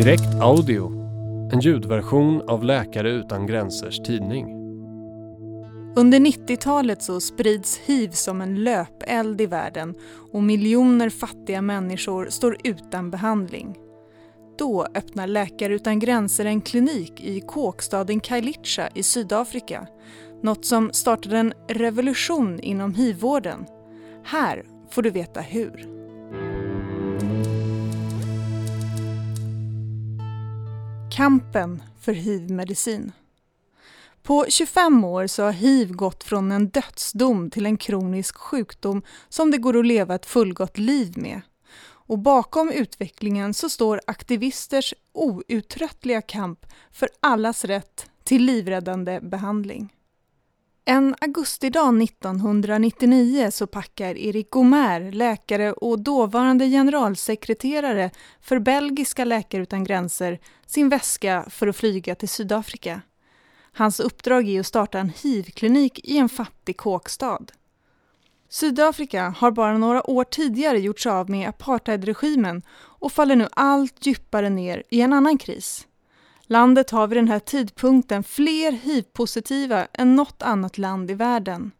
Direkt Audio, en ljudversion av Läkare Utan Gränsers tidning. Under 90-talet så sprids hiv som en löpeld i världen och miljoner fattiga människor står utan behandling. Då öppnar Läkare Utan Gränser en klinik i kåkstaden Kailicha i Sydafrika. Något som startade en revolution inom hiv-vården. Här får du veta hur. Kampen för hiv-medicin. På 25 år så har hiv gått från en dödsdom till en kronisk sjukdom som det går att leva ett fullgott liv med. Och bakom utvecklingen så står aktivisters outtröttliga kamp för allas rätt till livräddande behandling. En augustidag 1999 så packar Erik Gomer, läkare och dåvarande generalsekreterare för belgiska Läkare utan gränser, sin väska för att flyga till Sydafrika. Hans uppdrag är att starta en hiv-klinik i en fattig kåkstad. Sydafrika har bara några år tidigare gjort sig av med apartheidregimen och faller nu allt djupare ner i en annan kris. Landet har vid den här tidpunkten fler hiv-positiva än något annat land i världen.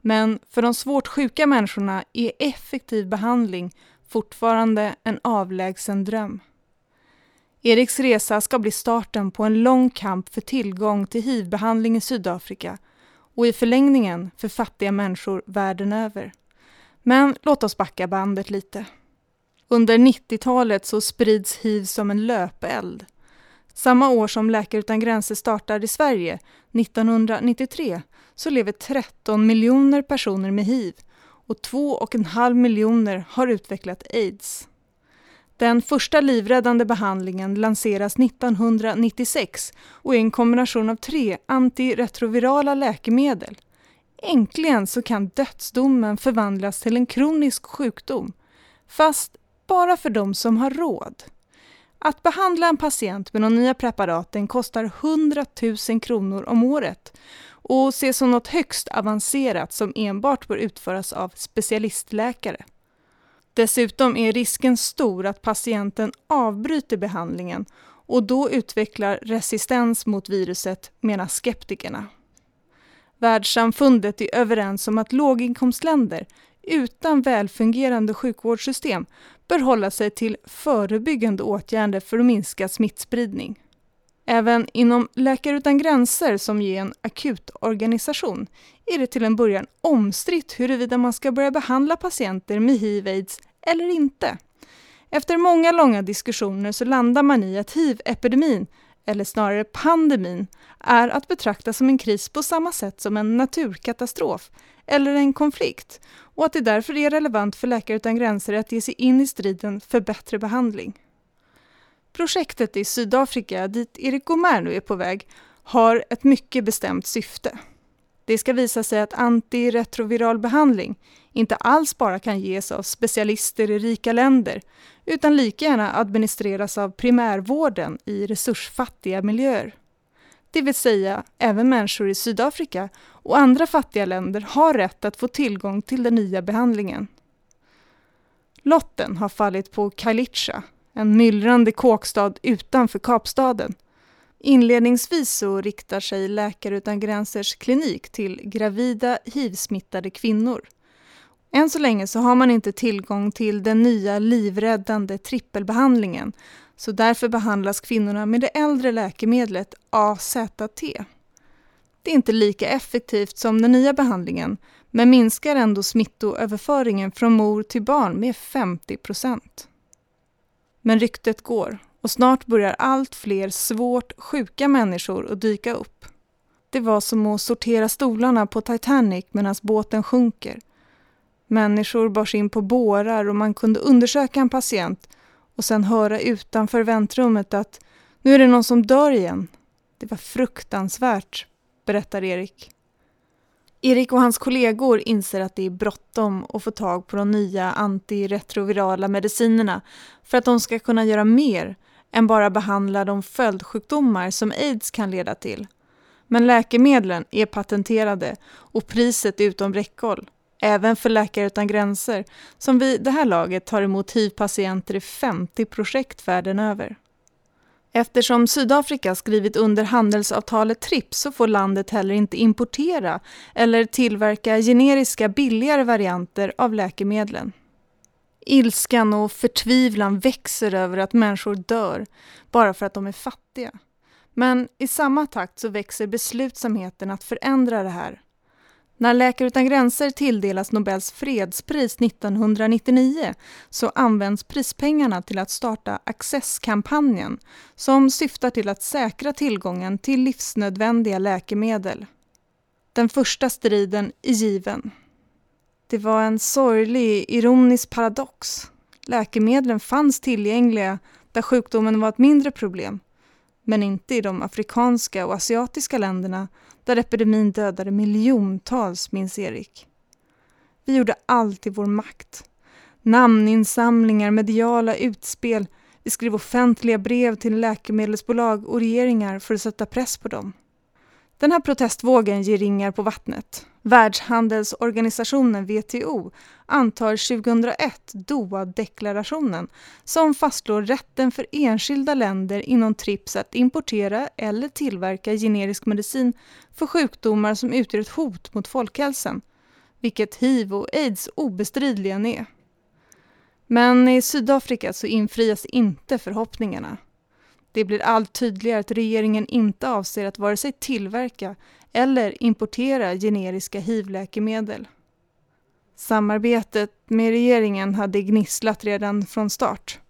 Men för de svårt sjuka människorna är effektiv behandling fortfarande en avlägsen dröm. Eriks resa ska bli starten på en lång kamp för tillgång till hiv-behandling i Sydafrika och i förlängningen för fattiga människor världen över. Men låt oss backa bandet lite. Under 90-talet så sprids hiv som en löpeld. Samma år som Läkare utan gränser startar i Sverige, 1993, så lever 13 miljoner personer med hiv och 2,5 miljoner har utvecklat aids. Den första livräddande behandlingen lanseras 1996 och är en kombination av tre antiretrovirala läkemedel. Äntligen så kan dödsdomen förvandlas till en kronisk sjukdom, fast bara för de som har råd. Att behandla en patient med de nya preparaten kostar 100 000 kronor om året och ses som något högst avancerat som enbart bör utföras av specialistläkare. Dessutom är risken stor att patienten avbryter behandlingen och då utvecklar resistens mot viruset, menar skeptikerna. Världssamfundet är överens om att låginkomstländer utan välfungerande sjukvårdssystem bör hålla sig till förebyggande åtgärder för att minska smittspridning. Även inom Läkare utan gränser, som är en akutorganisation, är det till en början omstritt huruvida man ska börja behandla patienter med hiv-aids eller inte. Efter många långa diskussioner så landar man i att hiv-epidemin, eller snarare pandemin, är att betrakta som en kris på samma sätt som en naturkatastrof eller en konflikt och att det därför är relevant för Läkare utan gränser att ge sig in i striden för bättre behandling. Projektet i Sydafrika, dit Erik Gomer nu är på väg, har ett mycket bestämt syfte. Det ska visa sig att antiretroviral behandling inte alls bara kan ges av specialister i rika länder, utan lika gärna administreras av primärvården i resursfattiga miljöer. Det vill säga, även människor i Sydafrika och andra fattiga länder har rätt att få tillgång till den nya behandlingen. Lotten har fallit på Kailicha, en myllrande kåkstad utanför Kapstaden. Inledningsvis så riktar sig Läkare utan gränsers klinik till gravida hiv-smittade kvinnor. Än så länge så har man inte tillgång till den nya livräddande trippelbehandlingen så därför behandlas kvinnorna med det äldre läkemedlet AZT. Det är inte lika effektivt som den nya behandlingen men minskar ändå smittoöverföringen från mor till barn med 50 procent. Men ryktet går och snart börjar allt fler svårt sjuka människor att dyka upp. Det var som att sortera stolarna på Titanic medan båten sjunker. Människor bars in på bårar och man kunde undersöka en patient och sen höra utanför väntrummet att nu är det någon som dör igen. Det var fruktansvärt, berättar Erik. Erik och hans kollegor inser att det är bråttom att få tag på de nya antiretrovirala medicinerna för att de ska kunna göra mer än bara behandla de följdsjukdomar som aids kan leda till. Men läkemedlen är patenterade och priset är utom räckhåll. Även för Läkare utan gränser, som vid det här laget tar emot hiv-patienter i 50 projekt världen över. Eftersom Sydafrika skrivit under handelsavtalet TRIPS så får landet heller inte importera eller tillverka generiska billigare varianter av läkemedlen. Ilskan och förtvivlan växer över att människor dör bara för att de är fattiga. Men i samma takt så växer beslutsamheten att förändra det här. När Läkare utan gränser tilldelas Nobels fredspris 1999 så används prispengarna till att starta Access-kampanjen som syftar till att säkra tillgången till livsnödvändiga läkemedel. Den första striden är given. Det var en sorglig, ironisk paradox. Läkemedlen fanns tillgängliga där sjukdomen var ett mindre problem, men inte i de afrikanska och asiatiska länderna där epidemin dödade miljontals, minns Erik. Vi gjorde allt i vår makt. Namninsamlingar, mediala utspel, vi skrev offentliga brev till läkemedelsbolag och regeringar för att sätta press på dem. Den här protestvågen ger ringar på vattnet. Världshandelsorganisationen WTO antar 2001 Doha-deklarationen som fastslår rätten för enskilda länder inom TRIPS att importera eller tillverka generisk medicin för sjukdomar som utgör ett hot mot folkhälsan, vilket hiv och aids obestridligen är. Men i Sydafrika så infrias inte förhoppningarna. Det blir allt tydligare att regeringen inte avser att vare sig tillverka eller importera generiska hiv-läkemedel. Samarbetet med regeringen hade gnisslat redan från start.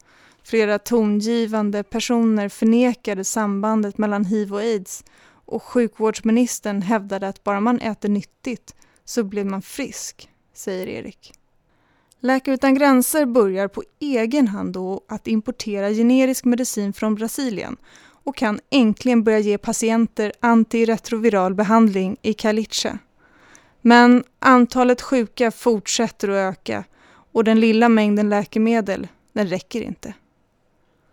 Flera tongivande personer förnekade sambandet mellan hiv och aids och sjukvårdsministern hävdade att bara man äter nyttigt så blir man frisk, säger Erik. Läkare utan gränser börjar på egen hand då att importera generisk medicin från Brasilien och kan äntligen börja ge patienter antiretroviral behandling i Kalicha. Men antalet sjuka fortsätter att öka och den lilla mängden läkemedel, den räcker inte.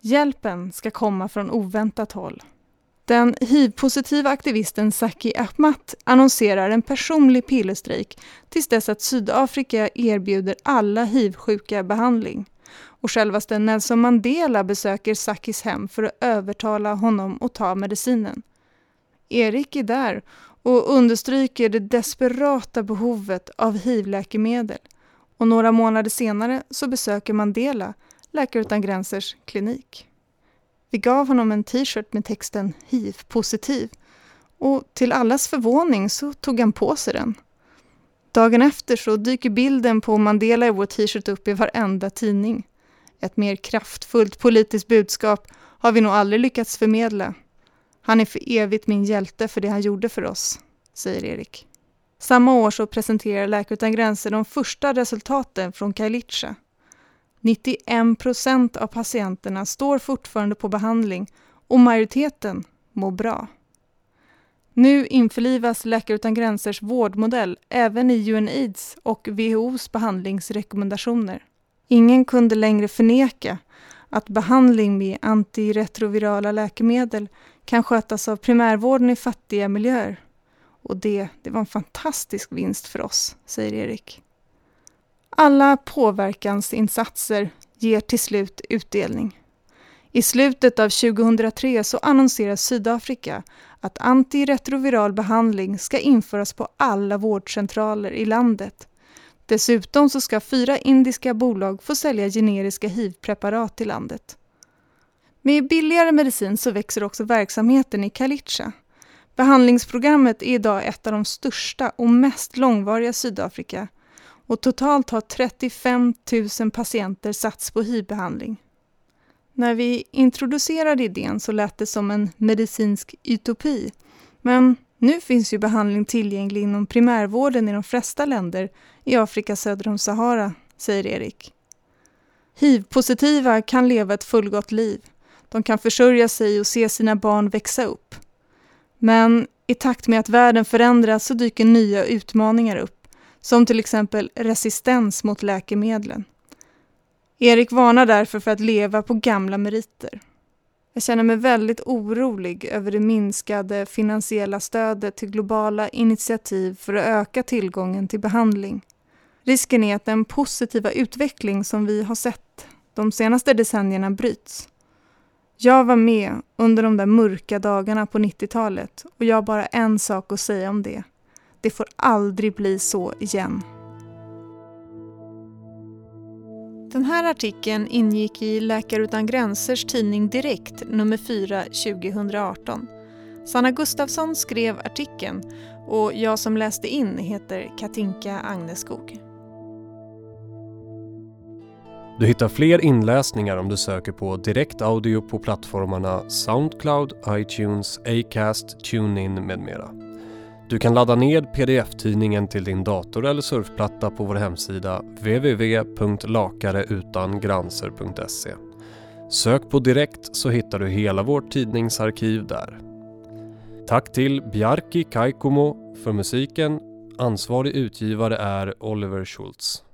Hjälpen ska komma från oväntat håll. Den hiv-positiva aktivisten Saki Ahmat annonserar en personlig pillerstrejk tills dess att Sydafrika erbjuder alla hiv-sjuka behandling. Och självaste Nelson Mandela besöker Sakis hem för att övertala honom att ta medicinen. Erik är där och understryker det desperata behovet av hiv-läkemedel. Och några månader senare så besöker Mandela Läkare utan gränsers klinik. Vi gav honom en t-shirt med texten hiv-positiv och till allas förvåning så tog han på sig den. Dagen efter så dyker bilden på Mandela i vår t-shirt upp i varenda tidning. Ett mer kraftfullt politiskt budskap har vi nog aldrig lyckats förmedla. Han är för evigt min hjälte för det han gjorde för oss, säger Erik. Samma år så presenterar Läkare utan gränser de första resultaten från Kailicha 91 procent av patienterna står fortfarande på behandling och majoriteten mår bra. Nu införlivas Läkare utan gränsers vårdmodell även i UNAIDS och WHOs behandlingsrekommendationer. Ingen kunde längre förneka att behandling med antiretrovirala läkemedel kan skötas av primärvården i fattiga miljöer. Och det, det var en fantastisk vinst för oss, säger Erik. Alla påverkansinsatser ger till slut utdelning. I slutet av 2003 så annonserar Sydafrika att antiretroviral behandling ska införas på alla vårdcentraler i landet. Dessutom så ska fyra indiska bolag få sälja generiska hiv-preparat i landet. Med billigare medicin så växer också verksamheten i Kalicha. Behandlingsprogrammet är idag ett av de största och mest långvariga i Sydafrika och totalt har 35 000 patienter satts på hivbehandling. När vi introducerade idén så lät det som en medicinsk utopi. Men nu finns ju behandling tillgänglig inom primärvården i de flesta länder i Afrika söder om Sahara, säger Erik. Hiv-positiva kan leva ett fullgott liv. De kan försörja sig och se sina barn växa upp. Men i takt med att världen förändras så dyker nya utmaningar upp som till exempel resistens mot läkemedlen. Erik varnar därför för att leva på gamla meriter. Jag känner mig väldigt orolig över det minskade finansiella stödet till globala initiativ för att öka tillgången till behandling. Risken är att den positiva utveckling som vi har sett de senaste decennierna bryts. Jag var med under de där mörka dagarna på 90-talet och jag har bara en sak att säga om det. Det får aldrig bli så igen. Den här artikeln ingick i Läkare utan gränsers tidning Direkt nummer 4 2018. Sanna Gustafsson skrev artikeln och jag som läste in heter Katinka Agneskog. Du hittar fler inläsningar om du söker på direkt audio på plattformarna Soundcloud, iTunes, Acast, TuneIn med mera. Du kan ladda ned pdf-tidningen till din dator eller surfplatta på vår hemsida www.lakareutangranser.se. Sök på direkt så hittar du hela vårt tidningsarkiv där. Tack till Bjarki Kaikomo för musiken. Ansvarig utgivare är Oliver Schultz.